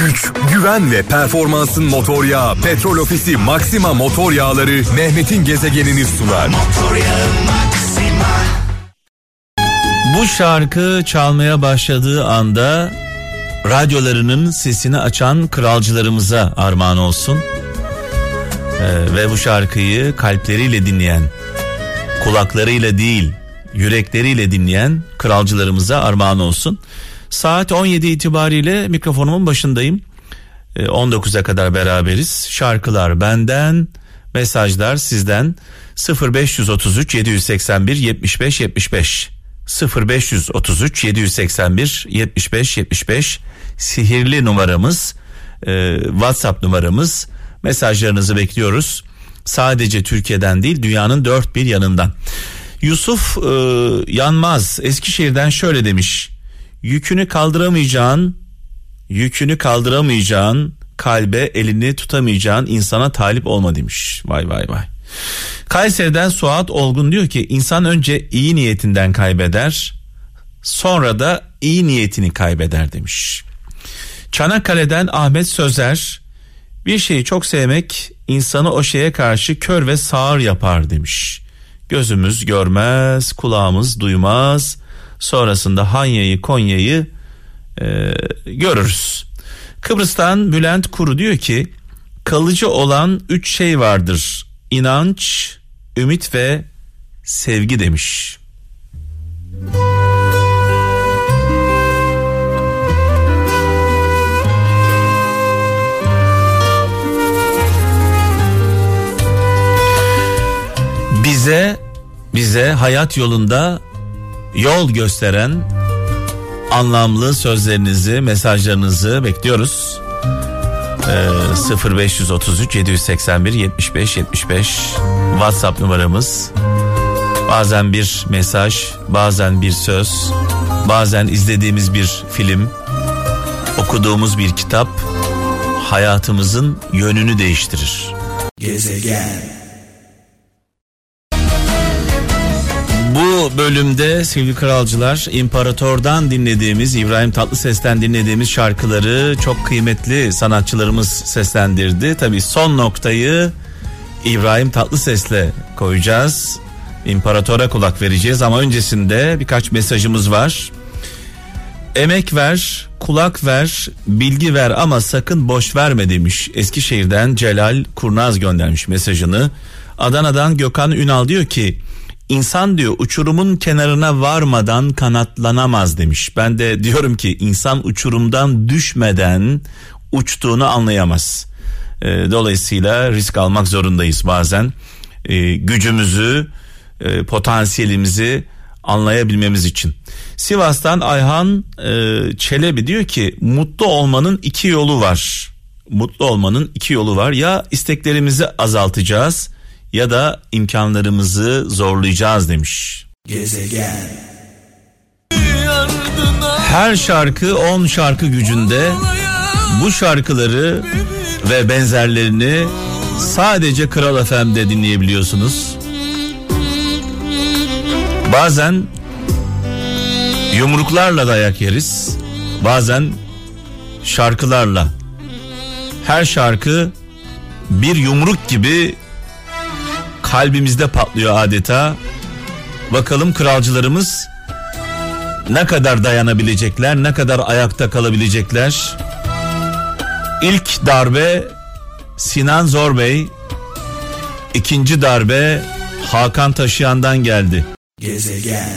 güç, güven ve performansın motor yağı Petrol Ofisi Maxima Motor Yağları Mehmet'in gezegenini sunar. Bu şarkı çalmaya başladığı anda radyolarının sesini açan kralcılarımıza armağan olsun. Ee, ve bu şarkıyı kalpleriyle dinleyen, kulaklarıyla değil, yürekleriyle dinleyen kralcılarımıza armağan olsun. Saat 17 itibariyle mikrofonumun başındayım. Ee, 19'a kadar beraberiz. Şarkılar benden, mesajlar sizden 0533 781 75 75 0533 781 75 75 sihirli numaramız e, WhatsApp numaramız mesajlarınızı bekliyoruz. Sadece Türkiye'den değil dünyanın dört bir yanından. Yusuf e, Yanmaz Eskişehir'den şöyle demiş. Yükünü kaldıramayacağın, yükünü kaldıramayacağın, kalbe elini tutamayacağın insana talip olma demiş. Vay vay vay. Kayseri'den Suat Olgun diyor ki insan önce iyi niyetinden kaybeder sonra da iyi niyetini kaybeder demiş. Çanakkale'den Ahmet Sözer bir şeyi çok sevmek insanı o şeye karşı kör ve sağır yapar demiş. Gözümüz görmez, kulağımız duymaz. Sonrasında Hanya'yı, Konya'yı e, görürüz. Kıbrıs'tan Bülent Kuru diyor ki kalıcı olan üç şey vardır. İnanç, ümit ve sevgi demiş. Bize bize hayat yolunda yol gösteren anlamlı sözlerinizi, mesajlarınızı bekliyoruz. Ee, 0533 781 75 75 WhatsApp numaramız. Bazen bir mesaj, bazen bir söz, bazen izlediğimiz bir film, okuduğumuz bir kitap hayatımızın yönünü değiştirir. Gezegen Bölümde sevgili kralcılar İmparator'dan dinlediğimiz İbrahim Tatlıses'ten dinlediğimiz şarkıları çok kıymetli sanatçılarımız seslendirdi. Tabi son noktayı İbrahim Tatlıses'le koyacağız. İmparator'a kulak vereceğiz ama öncesinde birkaç mesajımız var. Emek ver, kulak ver, bilgi ver ama sakın boş verme demiş. Eskişehir'den Celal Kurnaz göndermiş mesajını. Adana'dan Gökhan Ünal diyor ki İnsan diyor uçurumun kenarına varmadan kanatlanamaz demiş. Ben de diyorum ki insan uçurumdan düşmeden uçtuğunu anlayamaz. E, dolayısıyla risk almak zorundayız bazen. E, gücümüzü, e, potansiyelimizi anlayabilmemiz için. Sivas'tan Ayhan e, Çelebi diyor ki mutlu olmanın iki yolu var. Mutlu olmanın iki yolu var. Ya isteklerimizi azaltacağız ya da imkanlarımızı zorlayacağız demiş. Gezegen. Her şarkı 10 şarkı gücünde. Bu şarkıları ve benzerlerini sadece Kral FM'de dinleyebiliyorsunuz. Bazen yumruklarla dayak yeriz. Bazen şarkılarla. Her şarkı bir yumruk gibi kalbimizde patlıyor adeta. Bakalım kralcılarımız ne kadar dayanabilecekler, ne kadar ayakta kalabilecekler. İlk darbe Sinan Zorbey, ikinci darbe Hakan Taşıyan'dan geldi. Gezegen.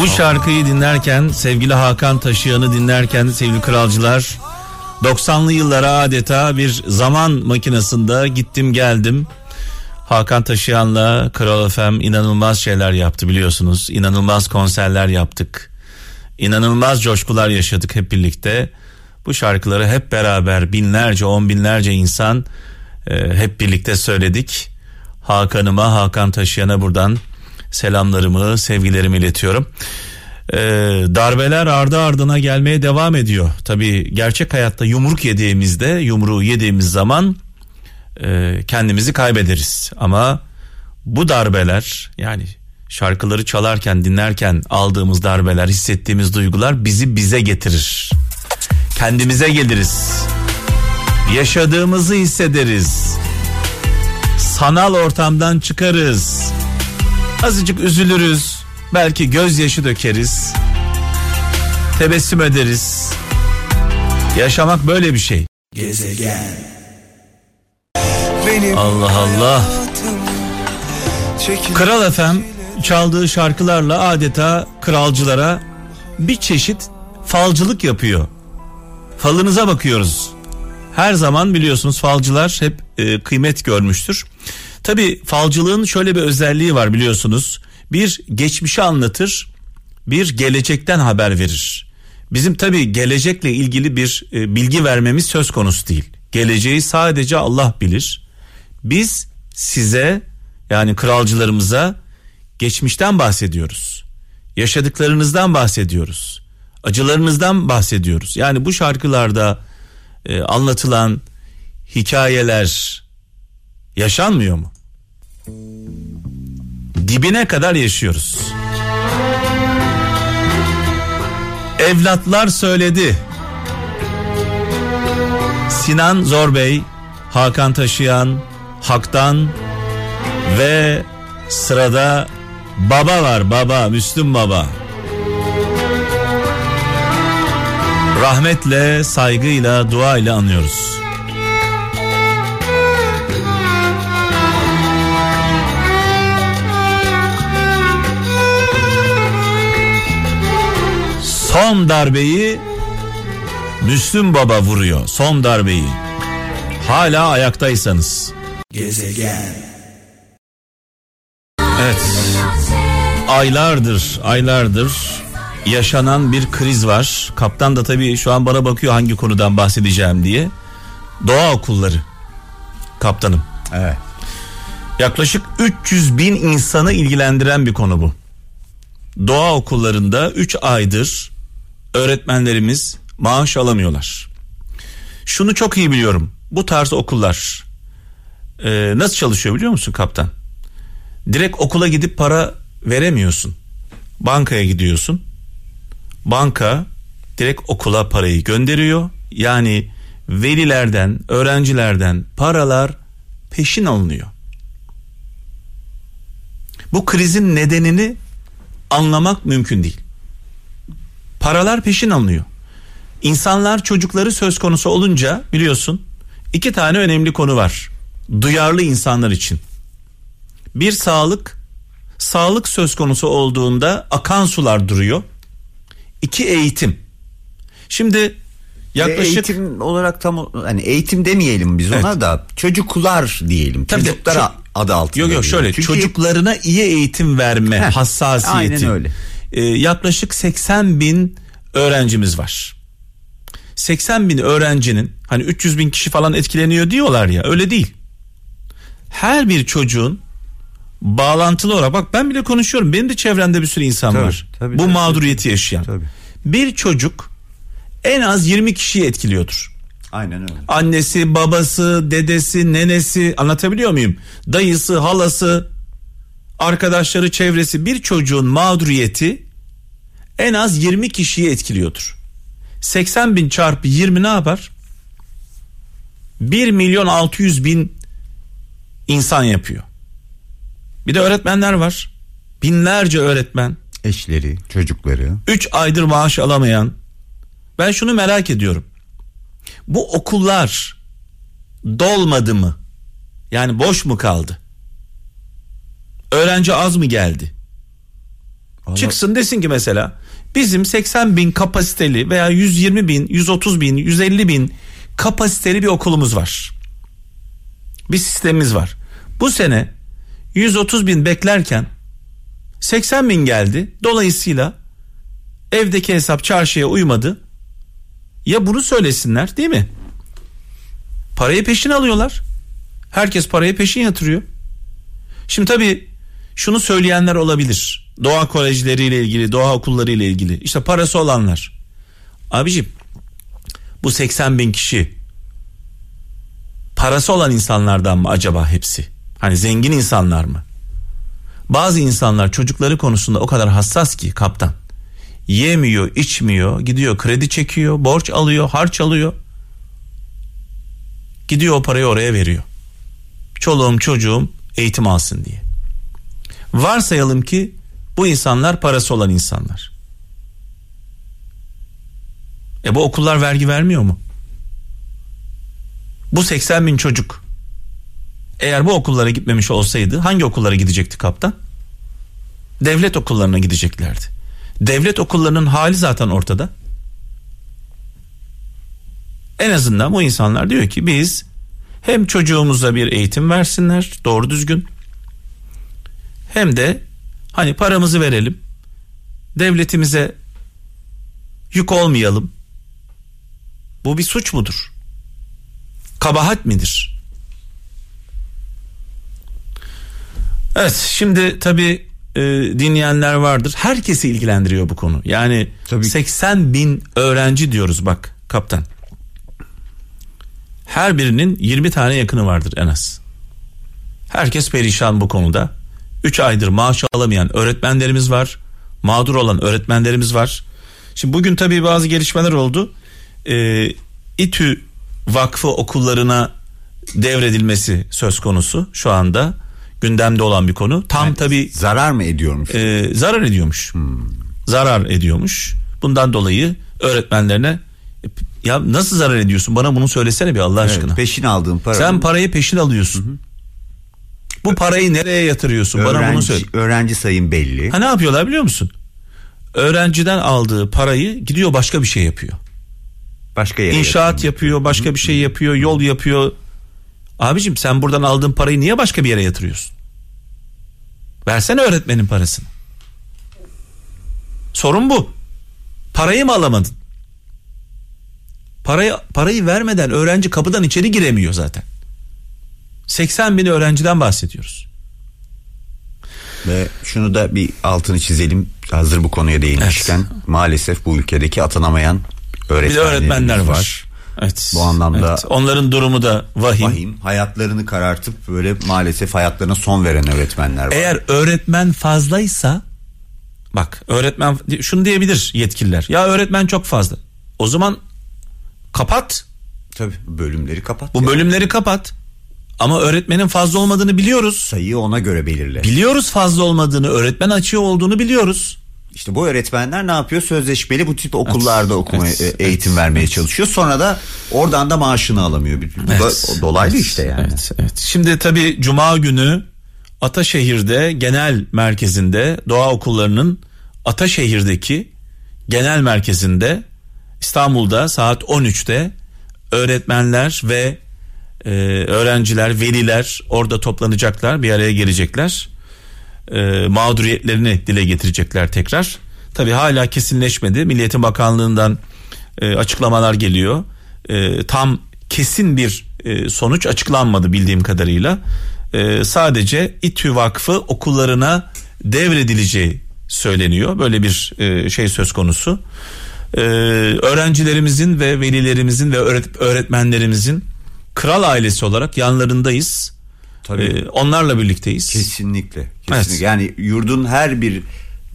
Bu şarkıyı dinlerken sevgili Hakan Taşıyan'ı dinlerken sevgili kralcılar 90'lı yıllara adeta bir zaman makinesinde gittim geldim. Hakan Taşıyan'la Kral FM inanılmaz şeyler yaptı biliyorsunuz. İnanılmaz konserler yaptık. İnanılmaz coşkular yaşadık hep birlikte. Bu şarkıları hep beraber binlerce on binlerce insan e, hep birlikte söyledik. Hakan'ıma Hakan Taşıyan'a buradan selamlarımı sevgilerimi iletiyorum e, darbeler ardı ardına gelmeye devam ediyor. Tabii gerçek hayatta yumruk yediğimizde yumruğu yediğimiz zaman e, kendimizi kaybederiz. Ama bu darbeler yani şarkıları çalarken dinlerken aldığımız darbeler hissettiğimiz duygular bizi bize getirir. Kendimize geliriz. Yaşadığımızı hissederiz. Sanal ortamdan çıkarız. Azıcık üzülürüz. Belki gözyaşı dökeriz. Tebessüm ederiz. Yaşamak böyle bir şey. Gezegen. Allah Allah. Kral FM çaldığı şarkılarla adeta kralcılara bir çeşit falcılık yapıyor. Falınıza bakıyoruz. Her zaman biliyorsunuz falcılar hep e, kıymet görmüştür. Tabi falcılığın şöyle bir özelliği var biliyorsunuz. Bir geçmişi anlatır, bir gelecekten haber verir. Bizim tabi gelecekle ilgili bir e, bilgi vermemiz söz konusu değil. Geleceği sadece Allah bilir. Biz size yani kralcılarımıza geçmişten bahsediyoruz. Yaşadıklarınızdan bahsediyoruz. Acılarınızdan bahsediyoruz. Yani bu şarkılarda e, anlatılan hikayeler yaşanmıyor mu? Dibine kadar yaşıyoruz. Evlatlar söyledi. Sinan Zorbey, Hakan Taşıyan, Hak'tan ve sırada baba var baba Müslüm baba. Rahmetle, saygıyla, duayla anıyoruz. Son darbeyi Müslüm Baba vuruyor. Son darbeyi. Hala ayaktaysanız. Gezegen. Evet. Aylardır, aylardır yaşanan bir kriz var. Kaptan da tabii şu an bana bakıyor hangi konudan bahsedeceğim diye. Doğa okulları. Kaptanım. Evet. Yaklaşık 300 bin insanı ilgilendiren bir konu bu. Doğa okullarında 3 aydır öğretmenlerimiz maaş alamıyorlar. Şunu çok iyi biliyorum. Bu tarz okullar e, nasıl çalışıyor biliyor musun kaptan? Direkt okula gidip para veremiyorsun. Bankaya gidiyorsun. Banka direkt okula parayı gönderiyor. Yani velilerden, öğrencilerden paralar peşin alınıyor. Bu krizin nedenini anlamak mümkün değil. Paralar peşin alınıyor. İnsanlar çocukları söz konusu olunca biliyorsun iki tane önemli konu var. Duyarlı insanlar için. Bir sağlık, sağlık söz konusu olduğunda akan sular duruyor. İki eğitim. Şimdi yaklaşık eğitim olarak tam hani eğitim demeyelim biz ona Evet. da çocuklar diyelim. Tabii de Çocuklara ço- adı altında. Yok yok şöyle Çünkü çocuklarına iyi eğitim verme Heh, hassasiyeti. aynen öyle. Ee, yaklaşık 80 bin öğrencimiz var. 80 bin öğrencinin hani 300 bin kişi falan etkileniyor diyorlar ya öyle değil. Her bir çocuğun bağlantılı olarak bak ben bile konuşuyorum benim de çevremde bir sürü insan Tabii, var. tabii, bu tabii, mağduriyeti yaşayan. Tabii. Bir çocuk en az 20 kişiyi etkiliyordur. Aynen öyle. Annesi, babası, dedesi, nenesi anlatabiliyor muyum? Dayısı, halası, arkadaşları, çevresi bir çocuğun mağduriyeti en az 20 kişiyi etkiliyordur. 80 bin çarpı 20 ne yapar? 1 milyon 600 bin insan yapıyor. Bir de öğretmenler var. Binlerce öğretmen. Eşleri, çocukları. 3 aydır maaş alamayan. Ben şunu merak ediyorum. Bu okullar dolmadı mı? Yani boş mu kaldı? Öğrenci az mı geldi? Vallahi- Çıksın desin ki mesela bizim 80 bin kapasiteli veya 120 bin, 130 bin, 150 bin kapasiteli bir okulumuz var. Bir sistemimiz var. Bu sene 130 bin beklerken 80 bin geldi. Dolayısıyla evdeki hesap çarşıya uymadı. Ya bunu söylesinler değil mi? Parayı peşin alıyorlar. Herkes parayı peşin yatırıyor. Şimdi tabii şunu söyleyenler olabilir. Doğa kolejleriyle ilgili, doğa okulları ile ilgili. İşte parası olanlar. Abicim bu 80 bin kişi parası olan insanlardan mı acaba hepsi? Hani zengin insanlar mı? Bazı insanlar çocukları konusunda o kadar hassas ki kaptan. Yemiyor, içmiyor, gidiyor kredi çekiyor, borç alıyor, harç alıyor. Gidiyor o parayı oraya veriyor. Çoluğum çocuğum eğitim alsın diye. Varsayalım ki bu insanlar parası olan insanlar. E bu okullar vergi vermiyor mu? Bu 80 bin çocuk eğer bu okullara gitmemiş olsaydı hangi okullara gidecekti kaptan? Devlet okullarına gideceklerdi. Devlet okullarının hali zaten ortada. En azından bu insanlar diyor ki biz hem çocuğumuza bir eğitim versinler doğru düzgün hem de hani paramızı verelim devletimize yük olmayalım bu bir suç mudur? Kabahat midir? Evet şimdi tabi e, dinleyenler vardır. Herkesi ilgilendiriyor bu konu. Yani Tabii. 80 bin öğrenci diyoruz bak kaptan. Her birinin 20 tane yakını vardır en az. Herkes perişan bu konuda. 3 aydır maaş alamayan öğretmenlerimiz var. Mağdur olan öğretmenlerimiz var. Şimdi bugün tabii bazı gelişmeler oldu. Ee, İTÜ Vakfı okullarına devredilmesi söz konusu şu anda gündemde olan bir konu. Tam tabii Zarar mı ediyormuş? e, zarar ediyormuş. Zarar ediyormuş. Bundan dolayı öğretmenlerine "E, ya nasıl zarar ediyorsun? Bana bunu söylesene bir Allah Evet, aşkına. peşin aldığım para. Sen parayı peşin alıyorsun. Bu parayı nereye yatırıyorsun? Bana bunu öğrenci, söyle. öğrenci sayım belli. Ha ne yapıyorlar biliyor musun? Öğrenciden aldığı parayı gidiyor başka bir şey yapıyor. Başka yere İnşaat yatırım. yapıyor, başka bir şey yapıyor, yol yapıyor. Abicim sen buradan aldığın parayı niye başka bir yere yatırıyorsun? Versene öğretmenin parasını. Sorun bu. Parayı mı alamadın? Parayı, parayı vermeden öğrenci kapıdan içeri giremiyor zaten. 80 bin öğrenciden bahsediyoruz. Ve şunu da bir altını çizelim. Hazır bu konuya değinmişken maalesef bu ülkedeki atanamayan öğretmenlerimiz öğretmenler var. Evet. Bu anlamda- Evet. Onların durumu da vahim. Vahim hayatlarını karartıp böyle maalesef hayatlarına son veren öğretmenler var. Eğer öğretmen fazlaysa bak öğretmen şunu diyebilir yetkililer. Ya öğretmen çok fazla. O zaman kapat. Tabii bölümleri kapat. Bu ya. bölümleri kapat. Ama öğretmenin fazla olmadığını biliyoruz. sayıyı ona göre belirle. Biliyoruz fazla olmadığını, öğretmen açığı olduğunu biliyoruz. İşte bu öğretmenler ne yapıyor? Sözleşmeli bu tip okullarda Evet, okuma evet, eğitim vermeye çalışıyor. Sonra da oradan da maaşını alamıyor. Bu da Evet, dolaylı evet, işte yani. Evet, evet. Şimdi tabii Cuma günü Ataşehir'de genel merkezinde doğa okullarının Ataşehir'deki genel merkezinde İstanbul'da saat 13'te öğretmenler ve e, öğrenciler, veliler orada toplanacaklar, bir araya gelecekler. E, mağduriyetlerini dile getirecekler tekrar. Tabii hala kesinleşmedi. Milliyetin Bakanlığı'ndan e, açıklamalar geliyor. E, tam kesin bir e, sonuç açıklanmadı bildiğim kadarıyla. E, sadece İTÜ Vakfı okullarına devredileceği söyleniyor. Böyle bir e, şey söz konusu. E, öğrencilerimizin ve velilerimizin ve öğret- öğretmenlerimizin kral ailesi olarak yanlarındayız. Tabii. E, onlarla birlikteyiz. Kesinlikle. Kesinlikle. Evet. Yani yurdun her bir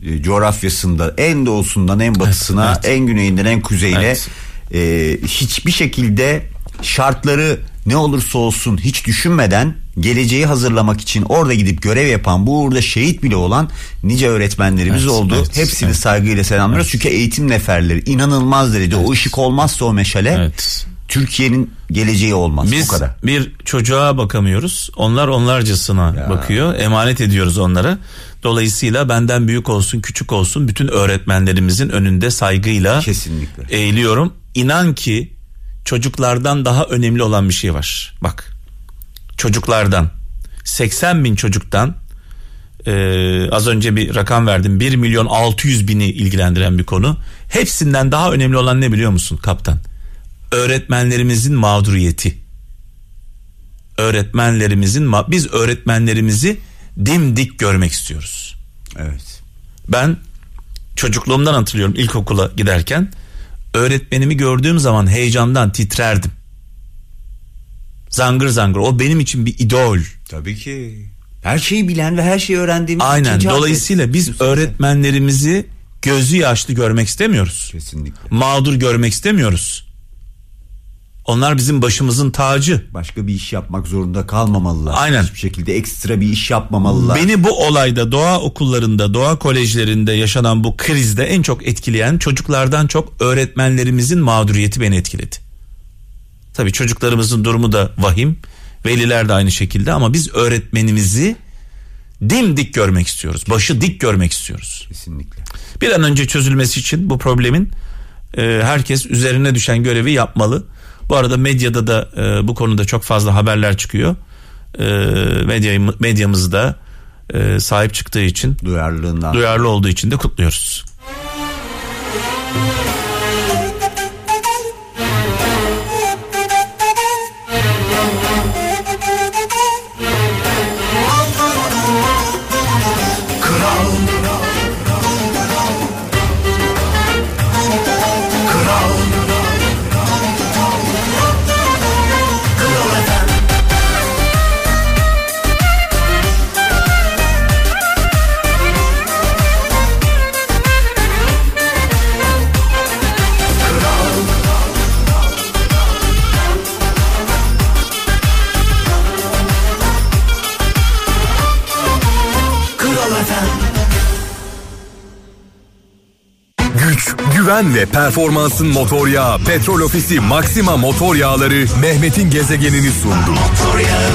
e, coğrafyasında en doğusundan en batısına, evet. en güneyinden en kuzeyine Evet. e, hiçbir şekilde şartları ne olursa olsun hiç düşünmeden geleceği hazırlamak için orada gidip görev yapan bu uğurda şehit bile olan nice öğretmenlerimiz Evet, oldu. evet, Hepsini evet. saygıyla selamlıyoruz. Çünkü eğitim neferleri inanılmaz derecede o ışık olmazsa o meşale Evet. Türkiye'nin geleceği olmaz. Biz bu kadar. bir çocuğa bakamıyoruz. Onlar onlarcasına Ya. bakıyor. Emanet ediyoruz onlara. Dolayısıyla benden büyük olsun, küçük olsun bütün öğretmenlerimizin önünde saygıyla Kesinlikle. eğiliyorum. İnan ki çocuklardan daha önemli olan bir şey var. Bak. Çocuklardan 80 bin çocuktan e, az önce bir rakam verdim 1 milyon 600 bini ilgilendiren bir konu. Hepsinden daha önemli olan ne biliyor musun kaptan? Öğretmenlerimizin mağduriyeti. Öğretmenlerimizin biz öğretmenlerimizi dimdik görmek istiyoruz. Evet. Ben çocukluğumdan hatırlıyorum ilkokula giderken öğretmenimi gördüğüm zaman heyecandan titrerdim. Zangır zangır o benim için bir idol. Tabii ki. Her şeyi bilen ve her şeyi öğrendiğimiz Aynen. Dolayısıyla biz öğretmenlerimizi gözü yaşlı görmek istemiyoruz. Kesinlikle. Mağdur görmek istemiyoruz. Onlar bizim başımızın tacı. Başka bir iş yapmak zorunda kalmamalılar. Aynen. Hiçbir şekilde ekstra bir iş yapmamalılar. Beni bu olayda doğa okullarında, doğa kolejlerinde yaşanan bu krizde en çok etkileyen çocuklardan çok öğretmenlerimizin mağduriyeti beni etkiledi. Tabii çocuklarımızın durumu da vahim, veliler de aynı şekilde ama biz öğretmenimizi dimdik görmek istiyoruz. Başı dik görmek istiyoruz. Kesinlikle. Bir an önce çözülmesi için bu problemin e, herkes üzerine düşen görevi yapmalı. Bu arada medyada da e, bu konuda çok fazla haberler çıkıyor. E, medya, medyamız da e, sahip çıktığı için, Duyarlılığından. duyarlı olduğu için de kutluyoruz. Güven ve performansın motor yağı Petrol Ofisi Maxima Motor Yağları Mehmet'in gezegenini sundu. Motor yağı